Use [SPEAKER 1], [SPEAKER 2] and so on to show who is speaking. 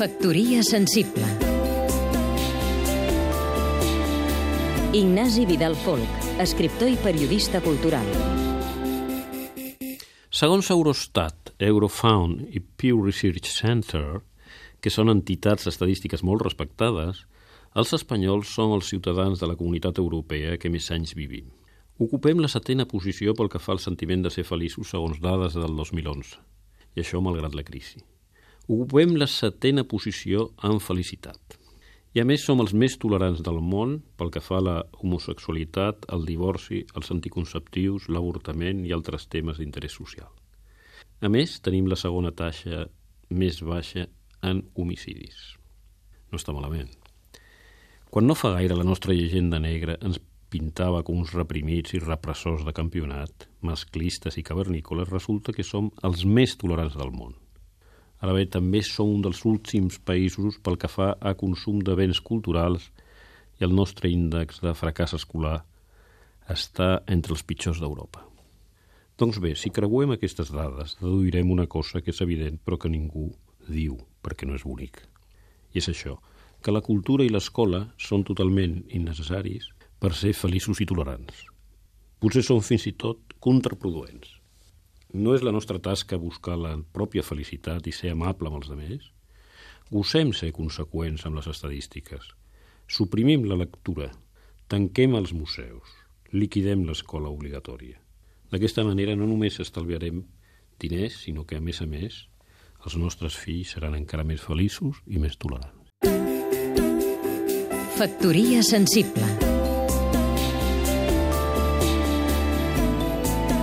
[SPEAKER 1] Factoria sensible Ignasi Vidal Folk, escriptor i periodista cultural.
[SPEAKER 2] Segons Eurostat, Eurofound i Pew Research Center, que són entitats estadístiques molt respectades, els espanyols són els ciutadans de la comunitat europea que més anys vivim. Ocupem la setena posició pel que fa al sentiment de ser feliços segons dades del 2011, i això malgrat la crisi. Ocupem la setena posició en felicitat. I a més som els més tolerants del món pel que fa a la homosexualitat, el divorci, els anticonceptius, l'avortament i altres temes d'interès social. A més, tenim la segona taxa més baixa en homicidis. No està malament. Quan no fa gaire la nostra llegenda negra ens pintava com uns reprimits i repressors de campionat, masclistes i cavernícoles, resulta que som els més tolerants del món. Ara bé, també som un dels últims països pel que fa a consum de béns culturals i el nostre índex de fracàs escolar està entre els pitjors d'Europa. Doncs bé, si creuem aquestes dades, deduirem una cosa que és evident però que ningú diu perquè no és bonic. I és això, que la cultura i l'escola són totalment innecessaris per ser feliços i tolerants. Potser són fins i tot contraproduents. No és la nostra tasca buscar la pròpia felicitat i ser amable amb els altres? Gossem ser conseqüents amb les estadístiques. Suprimim la lectura, tanquem els museus, liquidem l'escola obligatòria. D'aquesta manera no només estalviarem diners, sinó que, a més a més, els nostres fills seran encara més feliços i més tolerants.
[SPEAKER 1] Factoria sensible